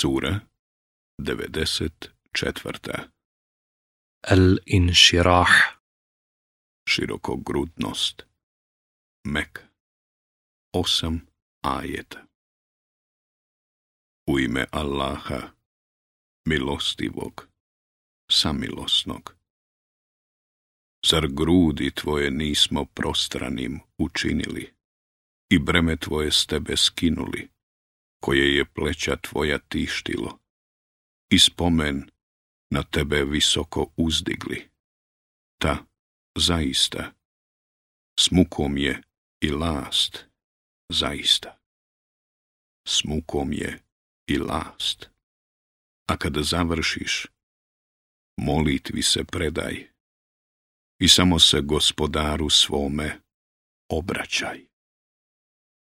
Sura 94. Al-Inširah Širokogrudnost Mek Osam ajeta U ime Allaha Milostivog Samilosnog Zar grudi tvoje nismo prostranim učinili i breme tvoje s tebe skinuli? koje je pleća tvoja tištilo i spomen na tebe visoko uzdigli. Ta, zaista, s mukom je i last, zaista. Smukom mukom je i last. A kada završiš, molitvi se predaj i samo se gospodaru svome obraćaj.